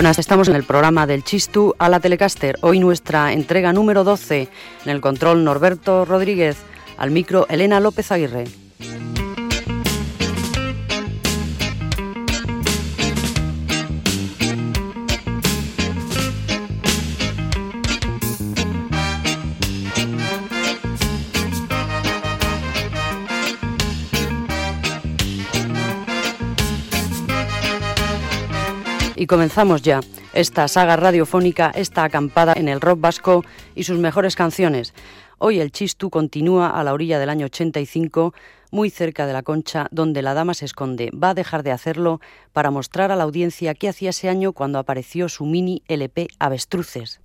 Buenas, estamos en el programa del Chistu a la Telecaster. Hoy nuestra entrega número 12. En el control Norberto Rodríguez. Al micro Elena López Aguirre. Y comenzamos ya esta saga radiofónica, esta acampada en el rock vasco y sus mejores canciones. Hoy el Chistu continúa a la orilla del año 85, muy cerca de la concha donde la dama se esconde. Va a dejar de hacerlo para mostrar a la audiencia qué hacía ese año cuando apareció su mini LP Avestruces.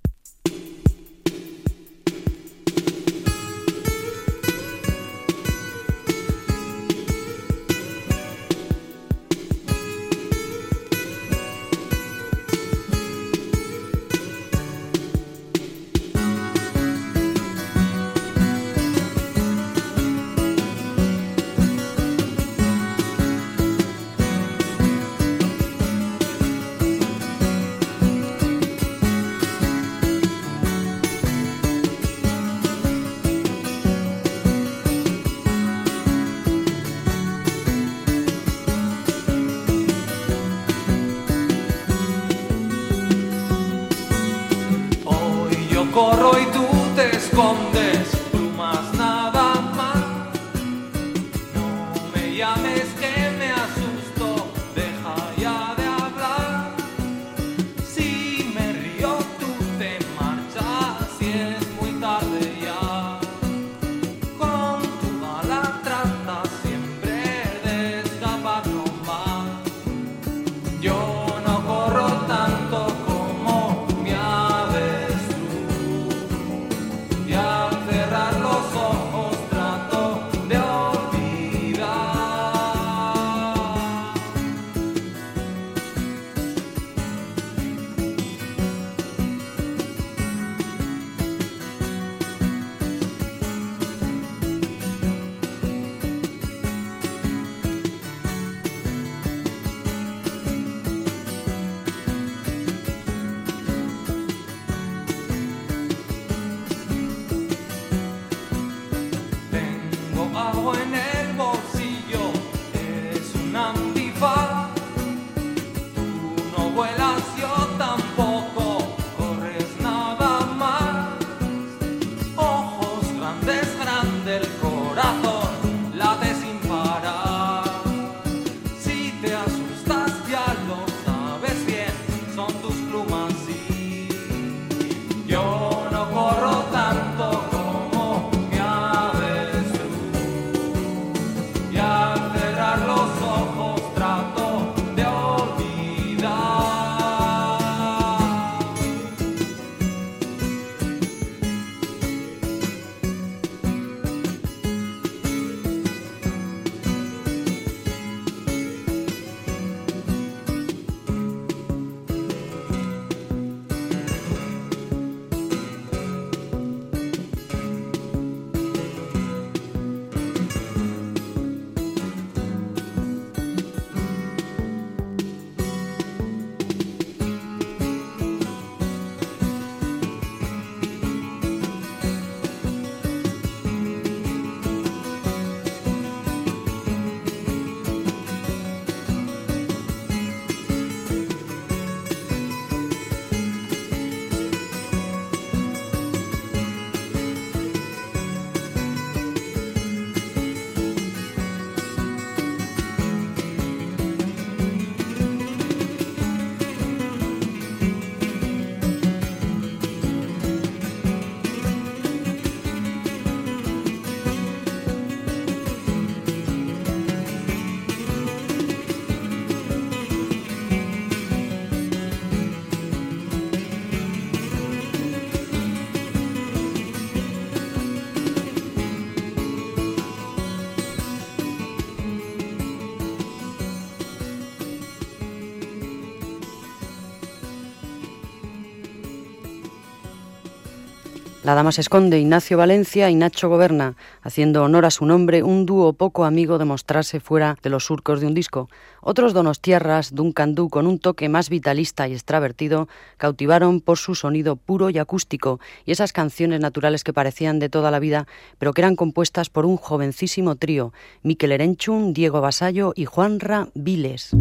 te has La dama se esconde, Ignacio Valencia y Nacho Goberna, haciendo honor a su nombre, un dúo poco amigo de mostrarse fuera de los surcos de un disco. Otros donostiarras, Duncan Du, con un toque más vitalista y extravertido, cautivaron por su sonido puro y acústico y esas canciones naturales que parecían de toda la vida, pero que eran compuestas por un jovencísimo trío, Miquel Erenchun, Diego Basallo y Juanra Viles.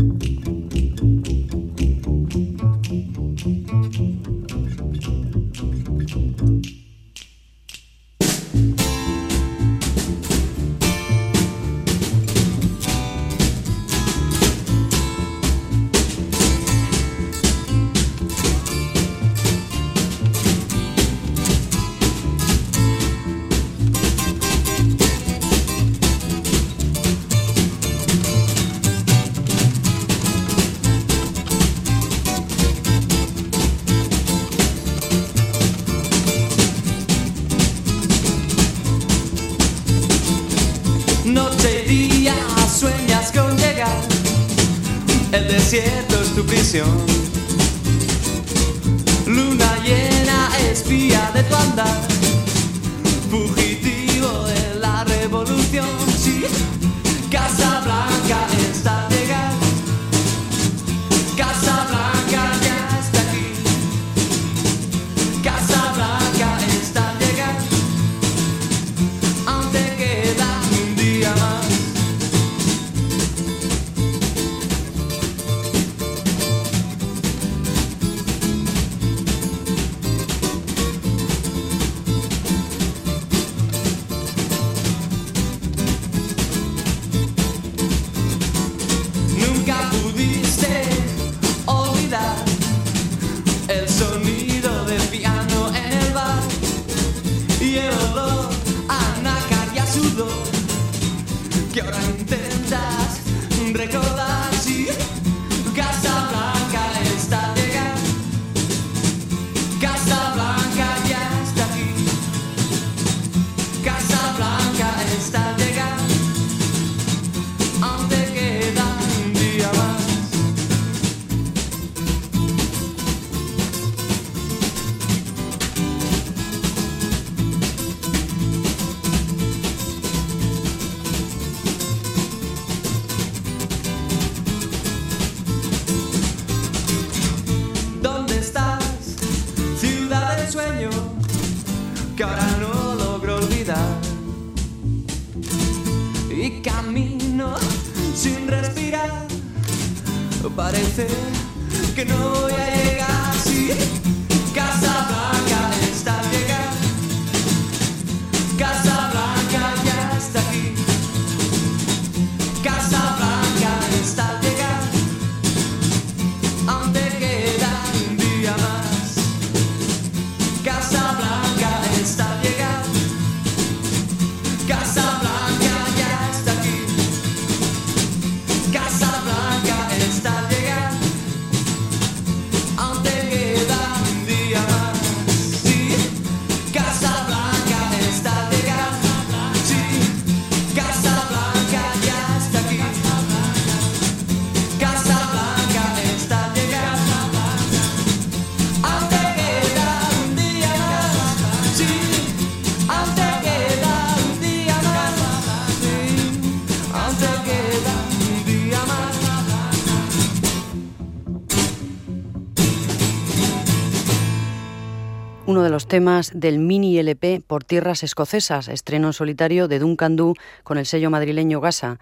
Temas del mini LP Por Tierras Escocesas, estreno en solitario de Duncan Du con el sello madrileño Gasa.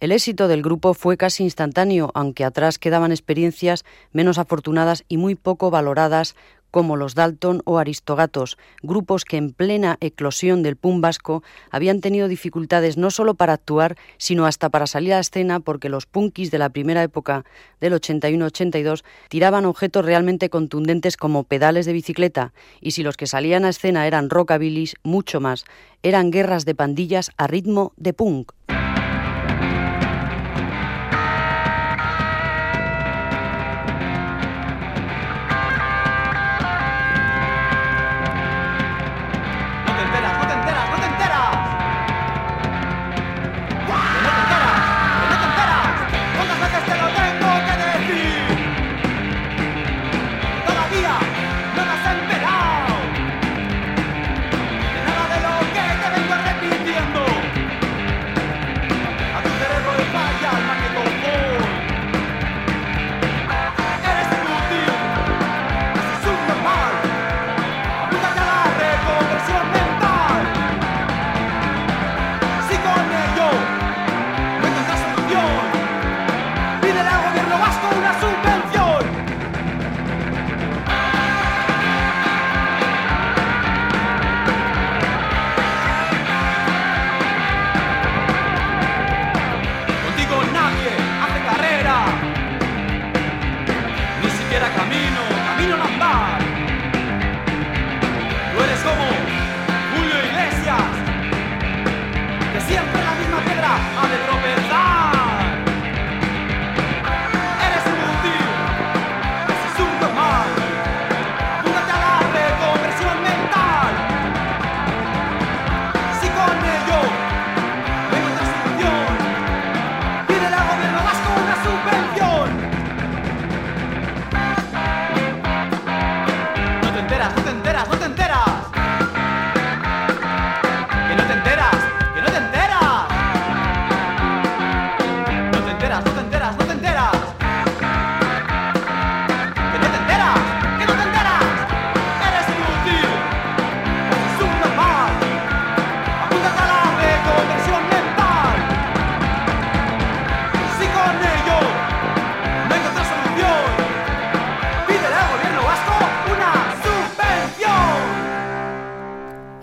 El éxito del grupo fue casi instantáneo, aunque atrás quedaban experiencias menos afortunadas y muy poco valoradas como los Dalton o Aristogatos, grupos que en plena eclosión del pum vasco habían tenido dificultades no solo para actuar, sino hasta para salir a escena porque los punkis de la primera época del 81-82 tiraban objetos realmente contundentes como pedales de bicicleta y si los que salían a escena eran rockabilis, mucho más, eran guerras de pandillas a ritmo de punk.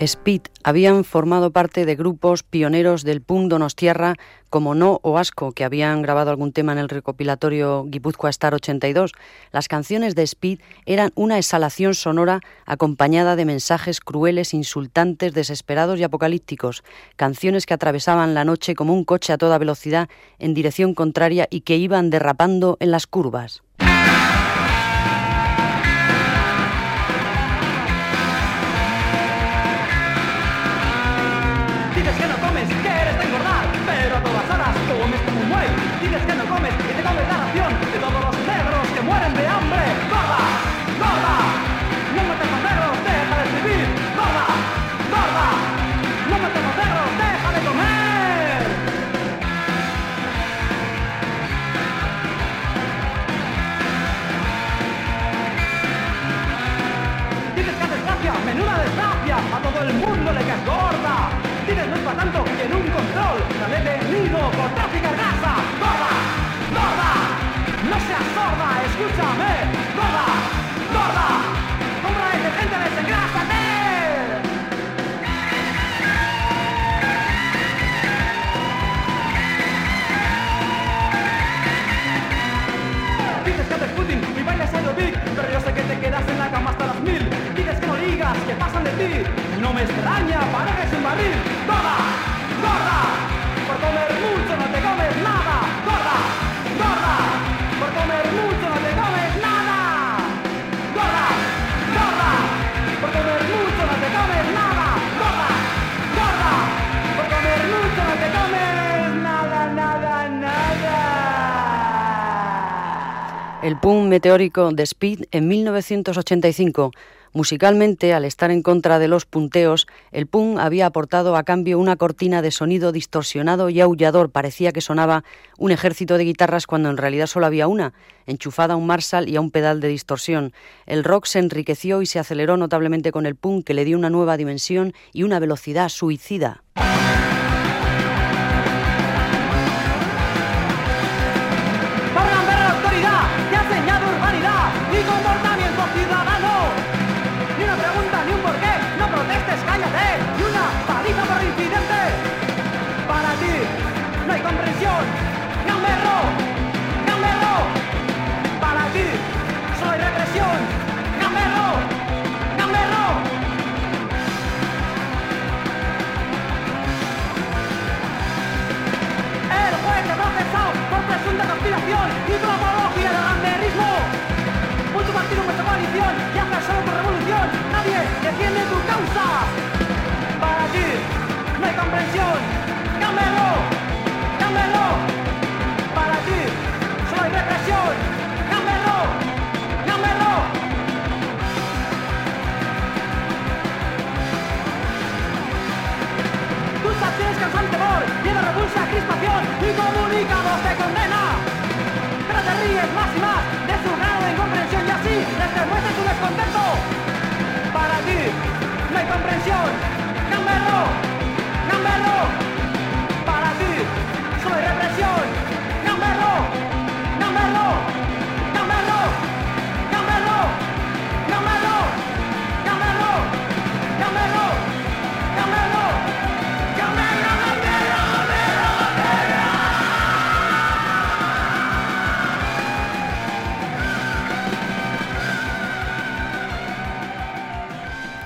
Speed habían formado parte de grupos pioneros del punk donostiarra como No o Asco, que habían grabado algún tema en el recopilatorio Guipúzcoa Star 82. Las canciones de Speed eran una exhalación sonora acompañada de mensajes crueles, insultantes, desesperados y apocalípticos, canciones que atravesaban la noche como un coche a toda velocidad en dirección contraria y que iban derrapando en las curvas. Me extraña, pareces un barril ¡Gorda! ¡Gorda! Por comer mucho no te comes nada ¡Gorda! ¡Gorda! Por comer mucho no te comes nada ¡Gorda! ¡Gorda! Por comer mucho no te comes nada ¡Gorda! ¡Gorda! Por comer mucho no te comes nada, nada, nada El punk meteórico de Speed en 1985. Musicalmente, al estar en contra de los punteos, el punk había aportado a cambio una cortina de sonido distorsionado y aullador. Parecía que sonaba un ejército de guitarras cuando en realidad solo había una, enchufada a un Marshall y a un pedal de distorsión. El rock se enriqueció y se aceleró notablemente con el punk, que le dio una nueva dimensión y una velocidad suicida. crispación y comunicados te condena. Pero te ríes más y más de su grado de incomprensión y así les demuestra su descontento. Para ti, no hay comprensión. Gamberro, Gamberro. Para ti, soy represión. Gamberro, Gamberro, Gamberro, Gamberro, Gamberro, Gamberro, Gamberro,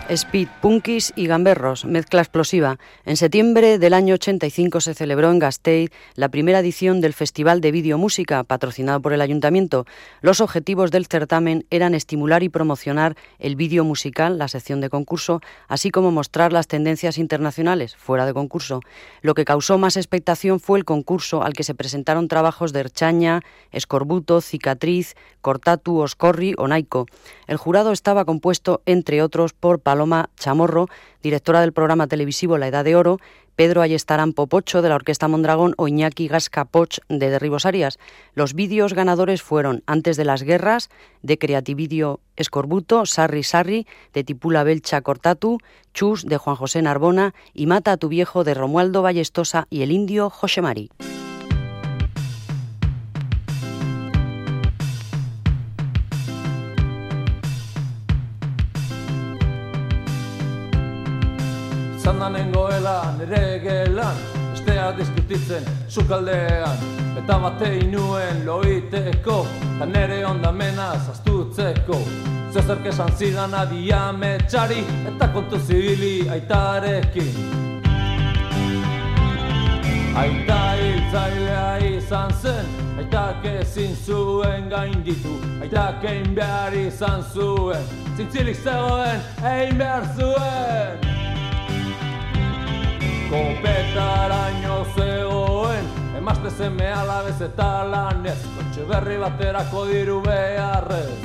Speed, Punkis y Gamberros, mezcla explosiva. En septiembre del año 85 se celebró en Gasteiz la primera edición del Festival de Videomúsica, patrocinado por el Ayuntamiento. Los objetivos del certamen eran estimular y promocionar el vídeo musical, la sección de concurso, así como mostrar las tendencias internacionales, fuera de concurso. Lo que causó más expectación fue el concurso al que se presentaron trabajos de Erchaña, Escorbuto, Cicatriz, Cortatu, Oscorri o Naiko. El jurado estaba compuesto, entre otros, por Paloma Chamorro, directora del programa televisivo La Edad de Oro, Pedro Ayestarán Popocho de la Orquesta Mondragón o Iñaki Gasca Poch de Derribos Arias. Los vídeos ganadores fueron Antes de las Guerras, de Creatividio Escorbuto, Sarri Sarri, de Tipula Belcha Cortatu, Chus, de Juan José Narbona y Mata a tu viejo, de Romualdo Ballestosa y el indio Josemari. Zandan nengoela nere gelan Estea diskutitzen sukaldean. Eta batei nuen loiteko Ta nere ondamena zaztutzeko Zezerk esan zidan adia metxari Eta kontu zibili aitarekin. Aita hiltzailea izan zen Aitak ezin zuen gainditu Aitak egin behar izan zuen. Zintzilik zegoen egin behar zuen Kopetaraino zegoen Emazte zeme alabez eta lanez Kotxe berri baterako diru beharrez.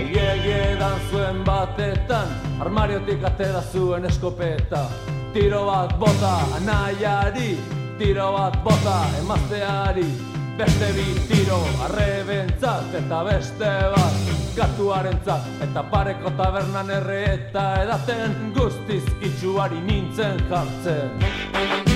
Egiedan zuen batetan Armariotik atera zuen eskopeta. Tiro bat bota anaiari Tiro bat bota emazteari Beste bi tiro arrebentzat eta beste bat gatuarentzat Eta pareko tabernan erre eta edaten guztiz itxuari nintzen jartzen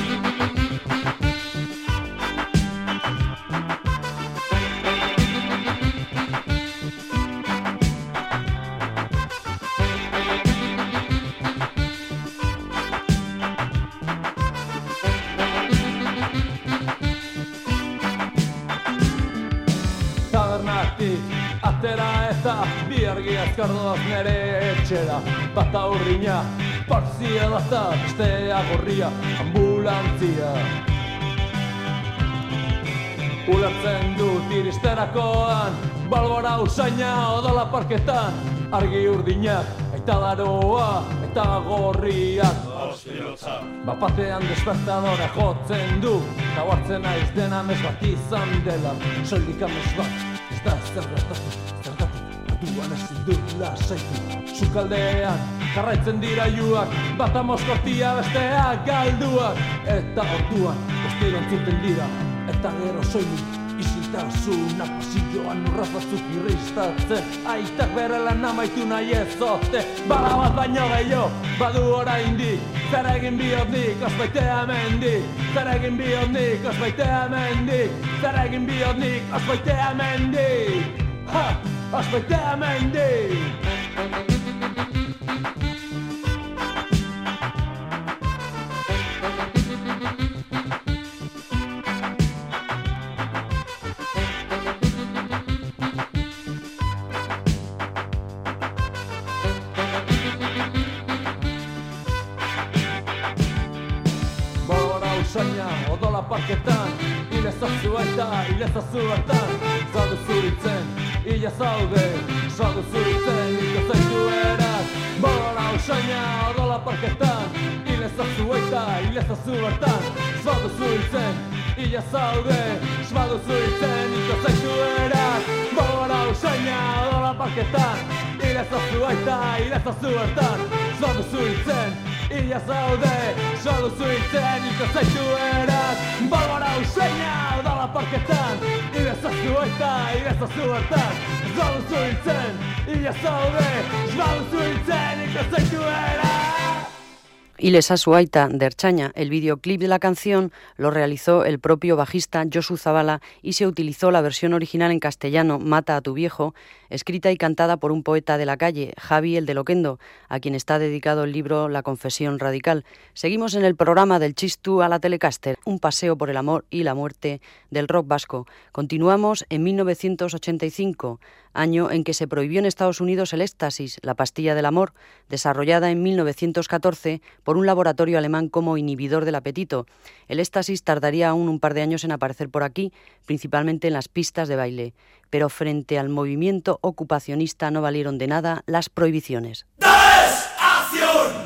bi argi azkardoaz nere etxera Bata urrina, parzia data, bestea gorria, ambulantzia. Ulertzen dut iristerakoan, balbora usaina odola parketan Argi urdinak, aita daroa, eta gorriak. Bapatean despertadora jotzen du Eta hartzen naiz dena mes bat izan dela. Soilik amez bat, ez da zer gertatu Zergatik, aduan ezin dut lasaitu Sukaldean, jarraitzen dira juak Bata moskortia bestea galduak. Eta orduan, ostero entzuten dira Eta gero soilik isiltasuna pasilloan urraz batzuk irristatzen. Aitak bere lan amaitu nahi ez zote Bala bat baino gehiago, badu oraindik Zer egin bihot nik, osbaite hemendik Zer egin bihot nik, osbaite hemendik Zer egin bihot nik, osbaite ¡Ja! ¡Aspectamente! Zaina odola parketan Ile zazu eta, ile zazu bertan Zadu zuritzen ia zaude Só du zuritzen ikotzaitu eraz. Bola usaina odola parketan Ilez azu eta ilez azu hartan Só du zuritzen ia zaude Só du zuritzen ikotzaitu eraz. Bola usaina odola parketan Ilez azu eta ilez azu hartan Só du zuritzen ikotzaitu Ia zaude, solo zuitzen bertan Solo Solo de Erchaña. El videoclip de la canción lo realizó el propio bajista Josu Zavala y se utilizó la versión original en castellano, Mata a tu viejo, escrita y cantada por un poeta de la calle, Javi el de Loquendo, a quien está dedicado el libro La Confesión Radical. Seguimos en el programa del Chistu a la Telecaster, un paseo por el amor y la muerte del rock vasco. Continuamos en 1985, año en que se prohibió en Estados Unidos el éxtasis, la pastilla del amor, desarrollada en 1914 por un laboratorio alemán como inhibidor del apetito. El éxtasis tardaría aún un par de años en aparecer por aquí, principalmente en las pistas de baile pero frente al movimiento ocupacionista no valieron de nada las prohibiciones. ¡Desacción!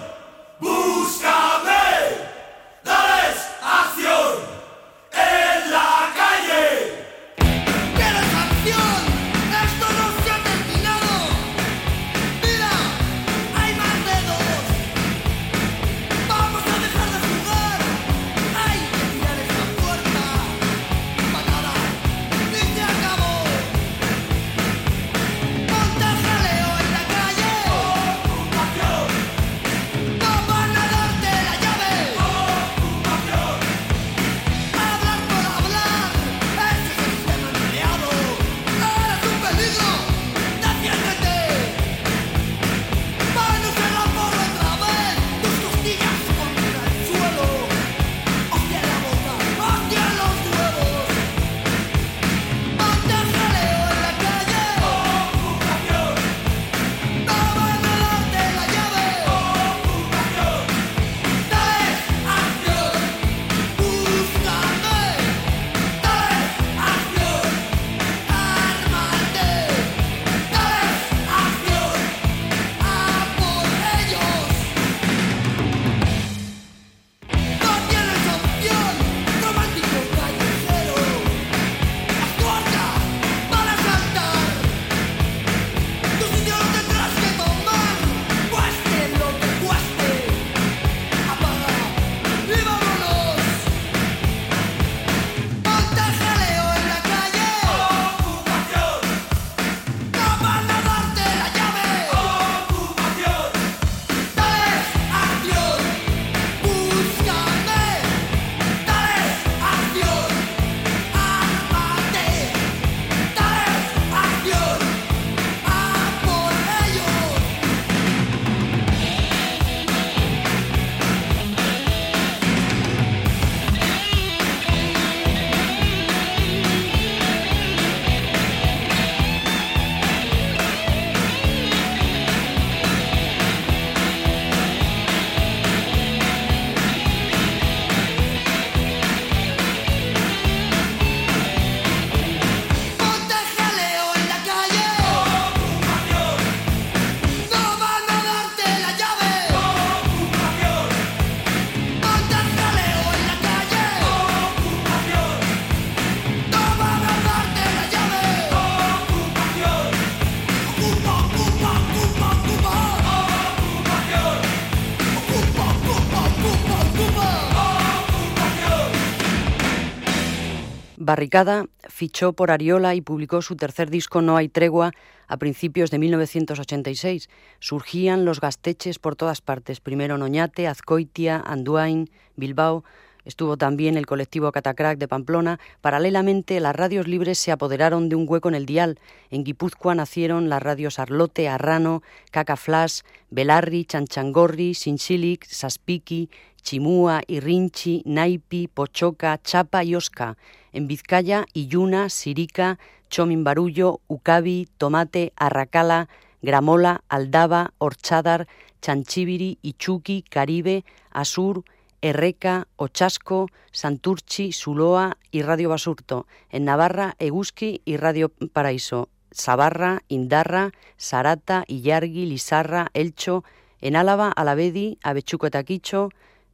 Barricada fichó por Ariola y publicó su tercer disco No hay tregua a principios de 1986. Surgían los gasteches por todas partes, primero en Oñate, Azcoitia, Anduain, Bilbao. Estuvo también el colectivo Catacrack de Pamplona. Paralelamente, las radios libres se apoderaron de un hueco en el dial. En Guipúzcoa nacieron las radios Arlote, Arrano, Cacaflash, Belarri, Chanchangorri, Sinchilic, Saspiki, Chimúa, Irrinchi, Naipi, Pochoca, Chapa y Osca en Vizcaya, Iyuna, Sirica, Chominbarullo, Ucabi, Tomate, Arracala, Gramola, Aldaba, Orchádar, Chanchibiri, Ichuqui, Caribe, Asur, Erreca, Ochasco, Santurchi, Suloa y Radio Basurto, en Navarra, Eguski y Radio Paraíso, Sabarra, Indarra, Sarata, Illargui, Lizarra, Elcho, en Álava, Alavedi, Avechuco Taquicho,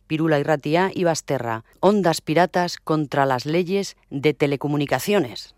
Pirula Irratia y Basterra, Ondas Piratas contra las leyes de telecomunicaciones.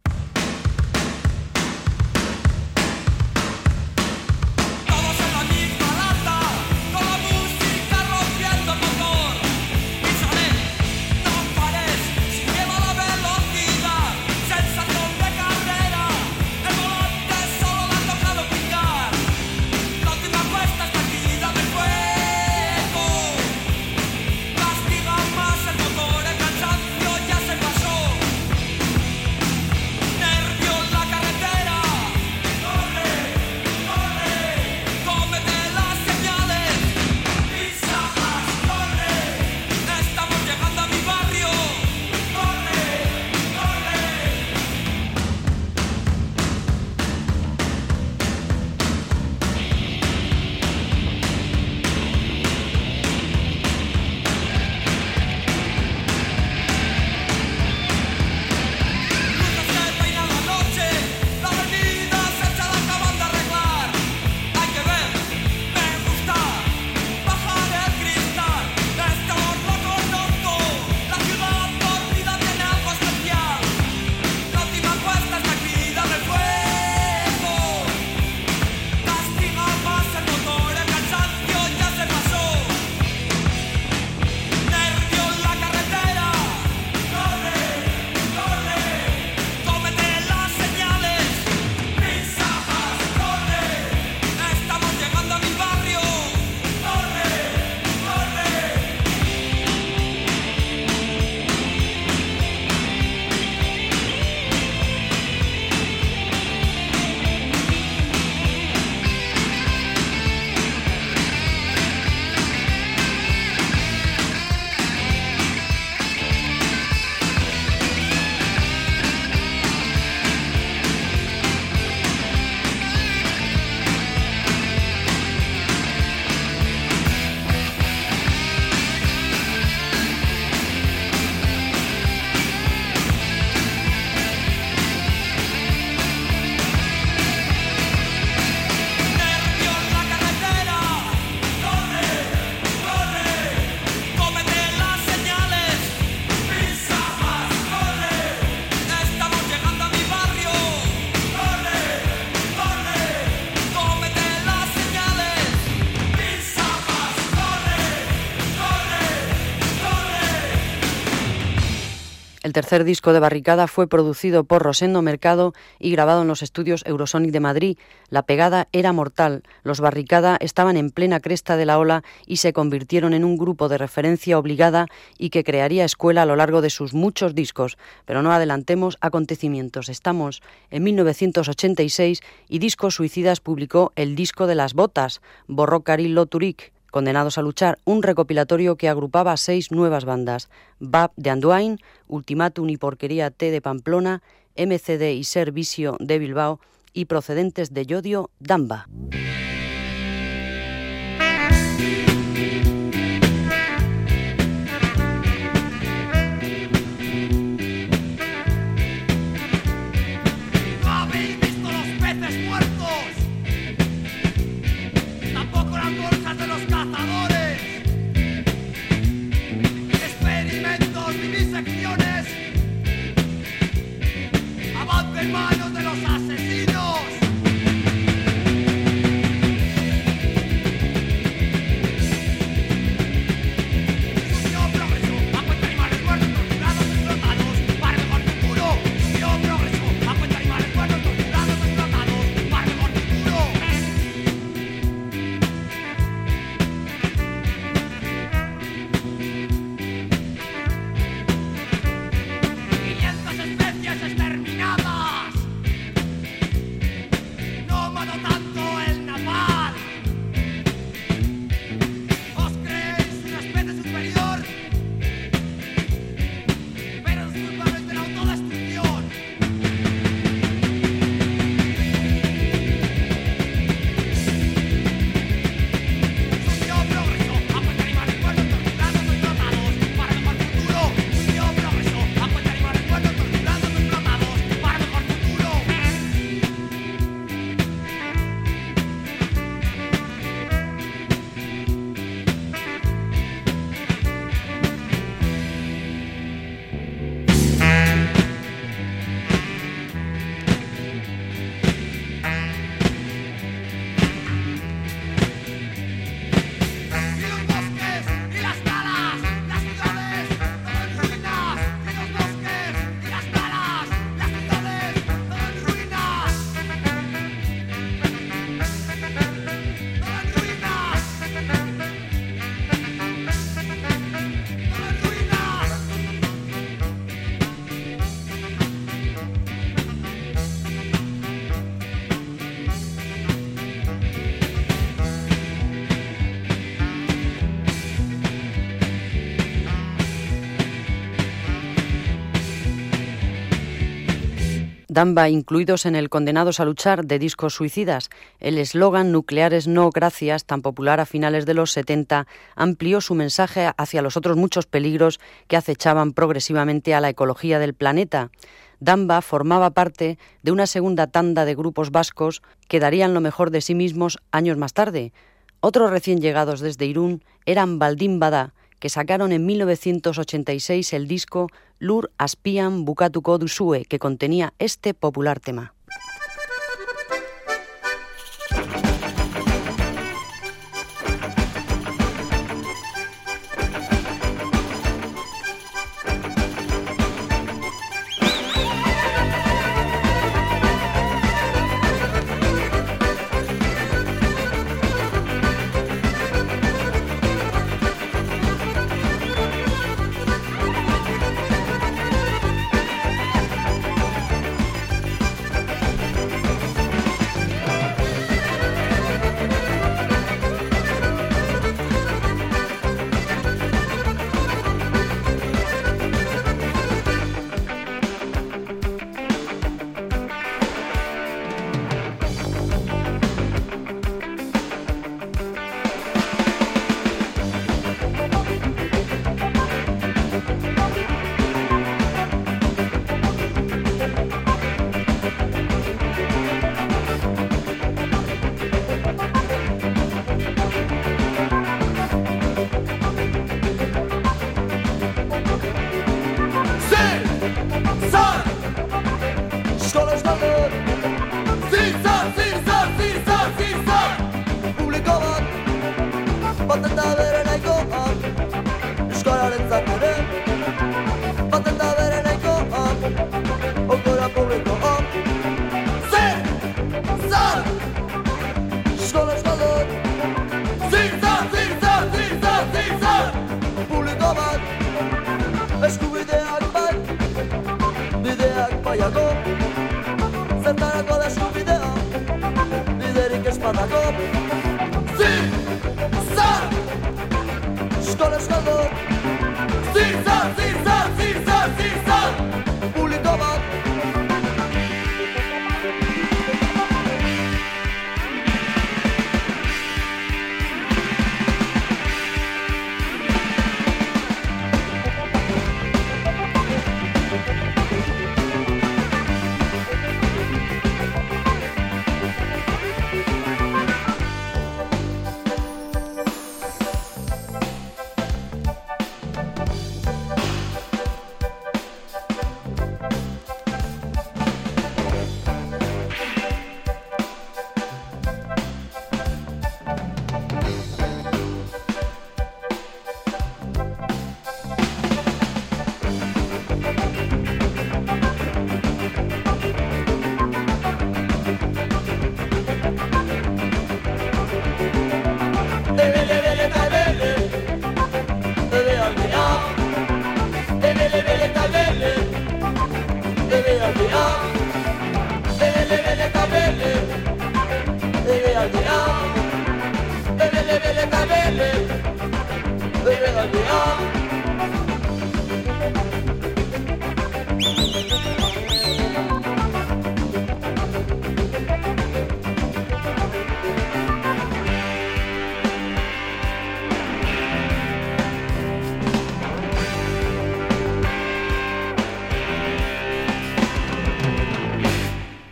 Tercer disco de Barricada fue producido por Rosendo Mercado y grabado en los estudios Eurosonic de Madrid. La pegada era mortal. Los Barricada estaban en plena cresta de la ola y se convirtieron en un grupo de referencia obligada y que crearía escuela a lo largo de sus muchos discos. Pero no adelantemos acontecimientos. Estamos en 1986 y Discos Suicidas publicó el disco de las botas, Borró Turic, Condenados a luchar, un recopilatorio que agrupaba seis nuevas bandas: BAP de Anduain, Ultimátum y Porquería T de Pamplona, MCD y Servicio de Bilbao y procedentes de Yodio, Damba. Damba incluidos en el Condenados a luchar de discos suicidas. El eslogan Nucleares no gracias, tan popular a finales de los 70, amplió su mensaje hacia los otros muchos peligros que acechaban progresivamente a la ecología del planeta. Damba formaba parte de una segunda tanda de grupos vascos que darían lo mejor de sí mismos años más tarde. Otros recién llegados desde Irún eran Baldín Bada, que sacaron en 1986 el disco Lur Aspian Bukatuko Duzue, que contenía este popular tema.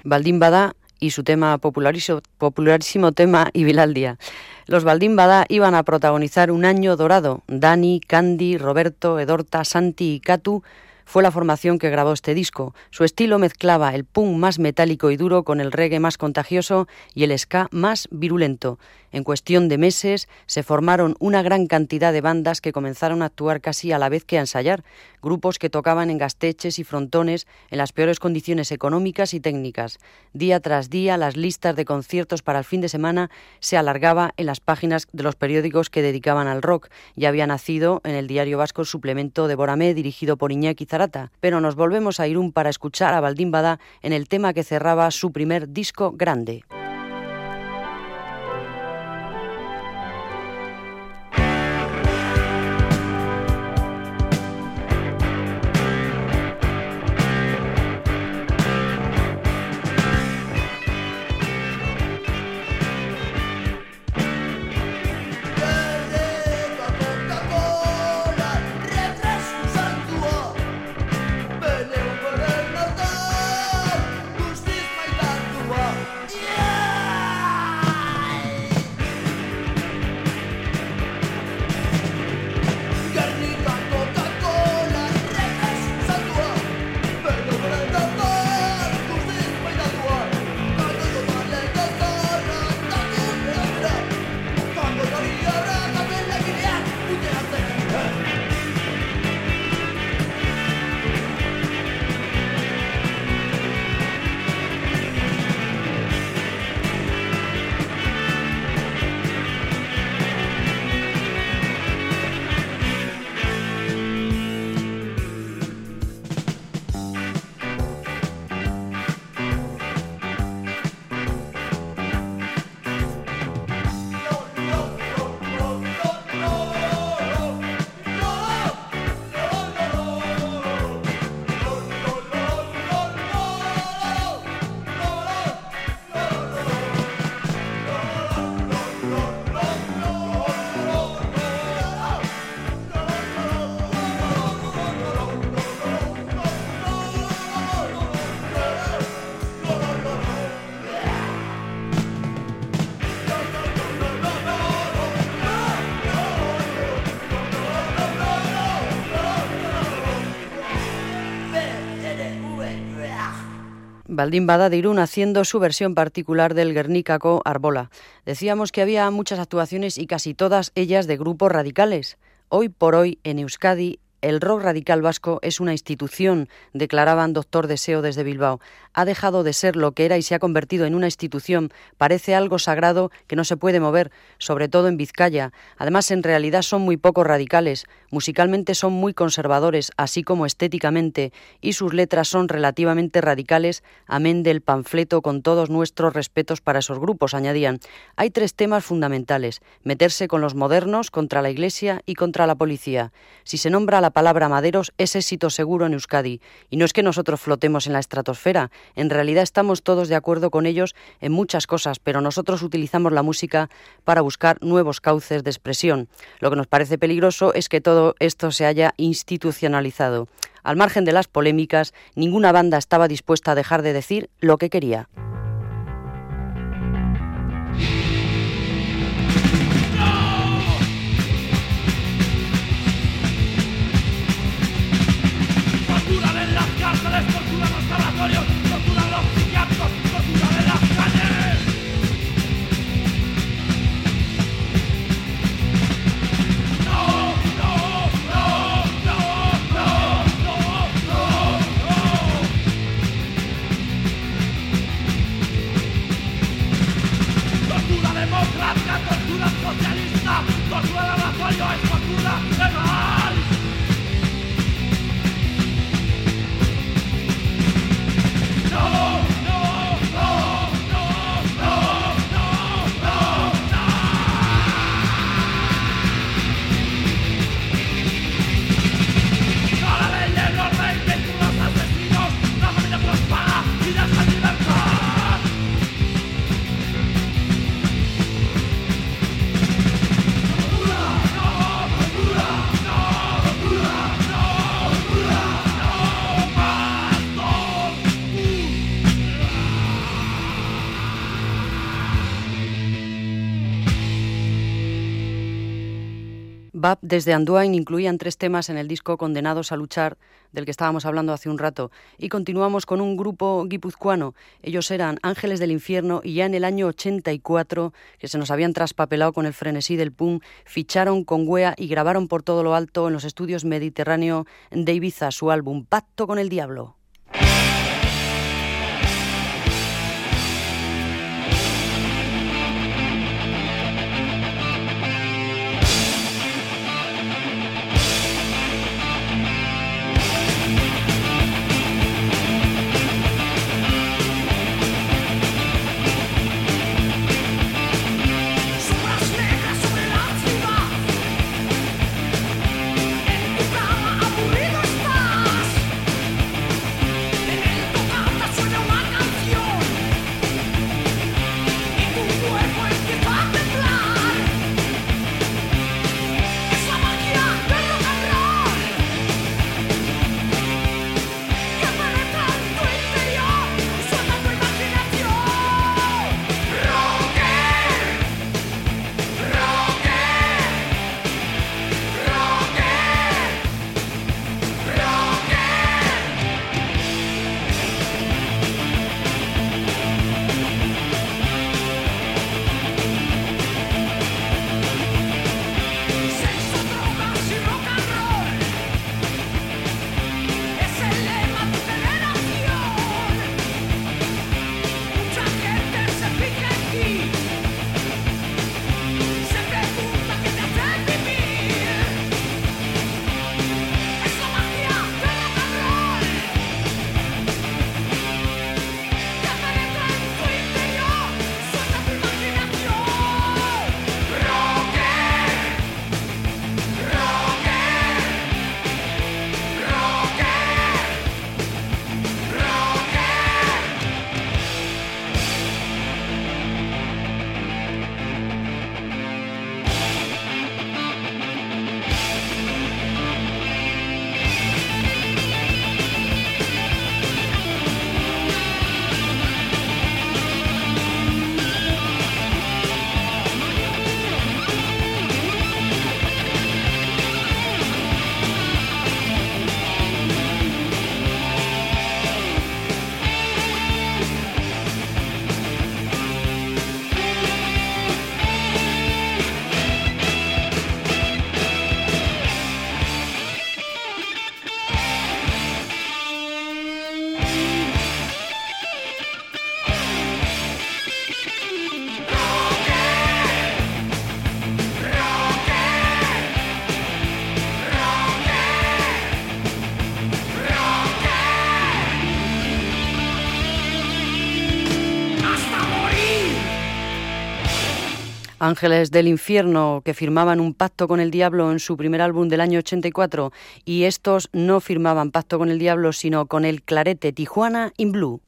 Baldín Bada y su tema popularísimo tema Ibilaldia. Los Baldín Bada iban a protagonizar un año dorado. Dani, Candy, Roberto, Edorta, Santi y Catu fue la formación que grabó este disco. Su estilo mezclaba el punk más metálico y duro con el reggae más contagioso y el ska más virulento. En cuestión de meses se formaron una gran cantidad de bandas que comenzaron a actuar casi a la vez que a ensayar, grupos que tocaban en gasteches y frontones en las peores condiciones económicas y técnicas. Día tras día las listas de conciertos para el fin de semana se alargaba en las páginas de los periódicos que dedicaban al rock. Ya había nacido en el diario vasco el suplemento de Boramé dirigido por Iñaki Zarata, pero nos volvemos a Irún para escuchar a Baldín en el tema que cerraba su primer disco grande. Baldín Bada de Irún haciendo su versión particular del Guernícaco Arbola. Decíamos que había muchas actuaciones y casi todas ellas de grupos radicales. Hoy por hoy en Euskadi el rock radical vasco es una institución, declaraban Doctor Deseo desde Bilbao. Ha dejado de ser lo que era y se ha convertido en una institución. Parece algo sagrado que no se puede mover, sobre todo en Vizcaya. Además, en realidad son muy poco radicales. Musicalmente son muy conservadores, así como estéticamente, y sus letras son relativamente radicales, amén del panfleto con todos nuestros respetos para esos grupos, añadían. Hay tres temas fundamentales. Meterse con los modernos, contra la Iglesia y contra la policía. Si se nombra la palabra maderos es éxito seguro en Euskadi. Y no es que nosotros flotemos en la estratosfera, en realidad estamos todos de acuerdo con ellos en muchas cosas, pero nosotros utilizamos la música para buscar nuevos cauces de expresión. Lo que nos parece peligroso es que todo esto se haya institucionalizado. Al margen de las polémicas, ninguna banda estaba dispuesta a dejar de decir lo que quería. BAP desde Anduin incluían tres temas en el disco Condenados a luchar, del que estábamos hablando hace un rato, y continuamos con un grupo guipuzcoano. Ellos eran Ángeles del Infierno y ya en el año 84, que se nos habían traspapelado con el frenesí del pum, ficharon con Wea y grabaron por todo lo alto en los estudios Mediterráneo de Ibiza su álbum Pacto con el Diablo. Ángeles del Infierno, que firmaban un pacto con el diablo en su primer álbum del año 84, y estos no firmaban pacto con el diablo, sino con el clarete Tijuana in Blue.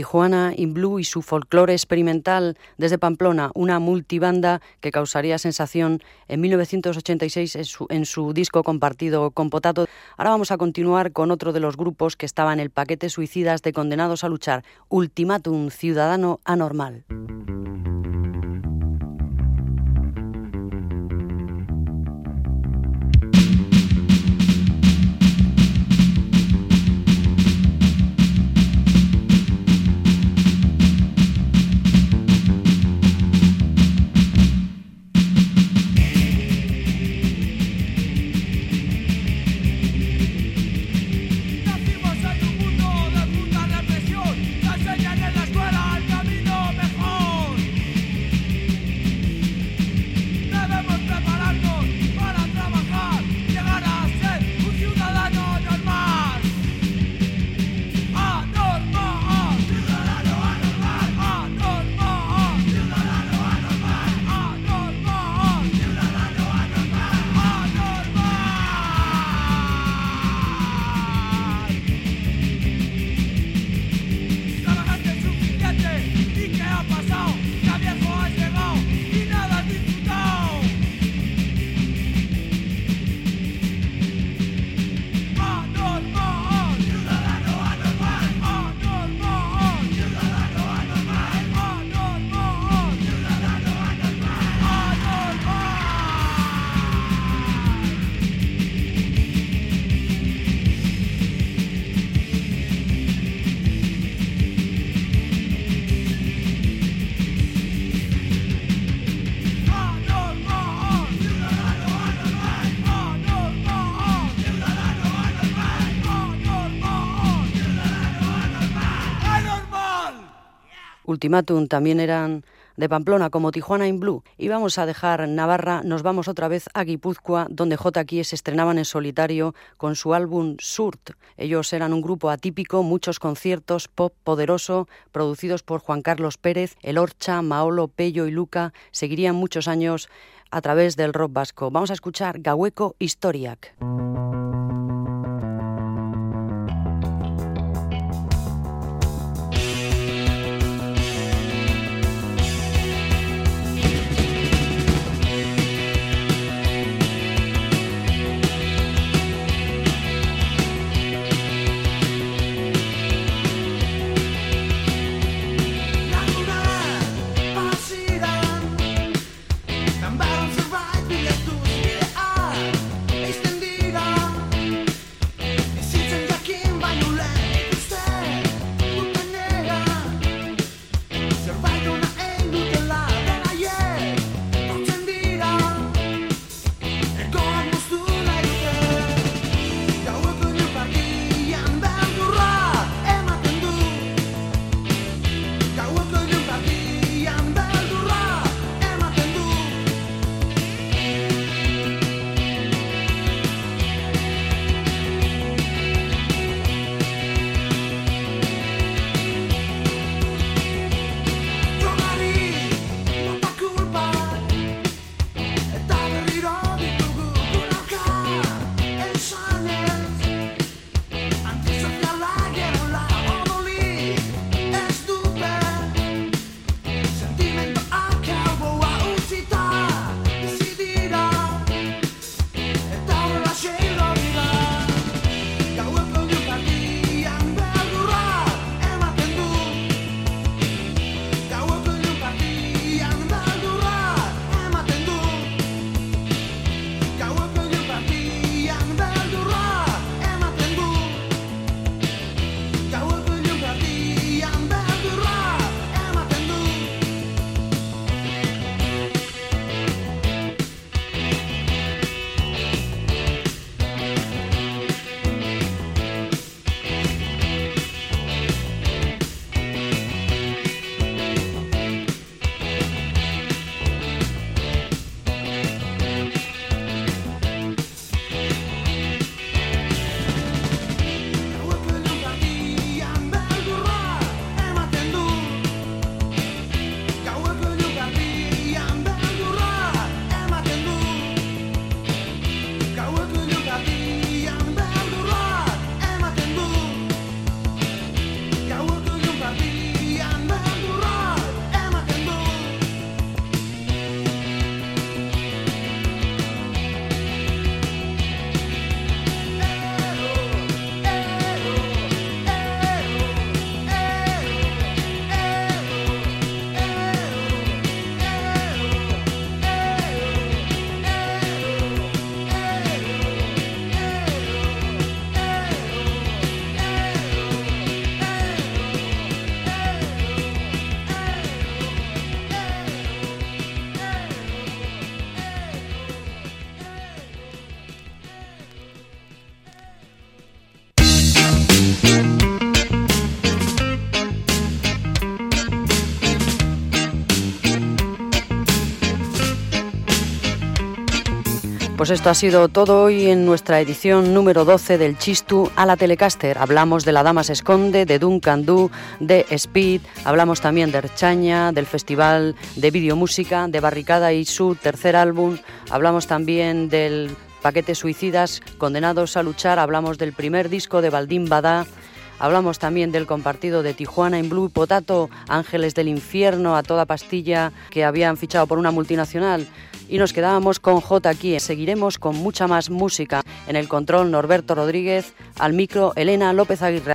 Tijuana in Blue y su folclore experimental desde Pamplona, una multibanda que causaría sensación en 1986 en su, disco compartido con Potato. Ahora vamos a continuar con otro de los grupos que estaba en el paquete Suicidas de Condenados a Luchar, Ultimátum Ciudadano Anormal. Ultimatum también eran de Pamplona como Tijuana in Blue. Y vamos a dejar Navarra, nos vamos otra vez a Guipúzcoa, donde JQ se estrenaban en solitario con su álbum Surt. Ellos eran un grupo atípico, muchos conciertos, pop poderoso, producidos por Juan Carlos Pérez, El Orcha, Maolo, Pello y Luca. Seguirían muchos años a través del rock vasco. Vamos a escuchar Gahueco Historiac. Pues esto ha sido todo hoy en nuestra edición número 12 del Chistu a la Telecaster. Hablamos de La Dama se esconde, de Duncan Du, de Speed, hablamos también de Erchaña, del Festival de Videomúsica, de Barricada y su tercer álbum, hablamos también del paquete Suicidas, Condenados a luchar, hablamos del primer disco de Baldín Badá, Hablamos también del compartido de Tijuana en Blue Potato, Ángeles del Infierno a toda pastilla que habían fichado por una multinacional. Y nos quedábamos con J aquí. Seguiremos con mucha más música. En el control Norberto Rodríguez, al micro Elena López Aguirre.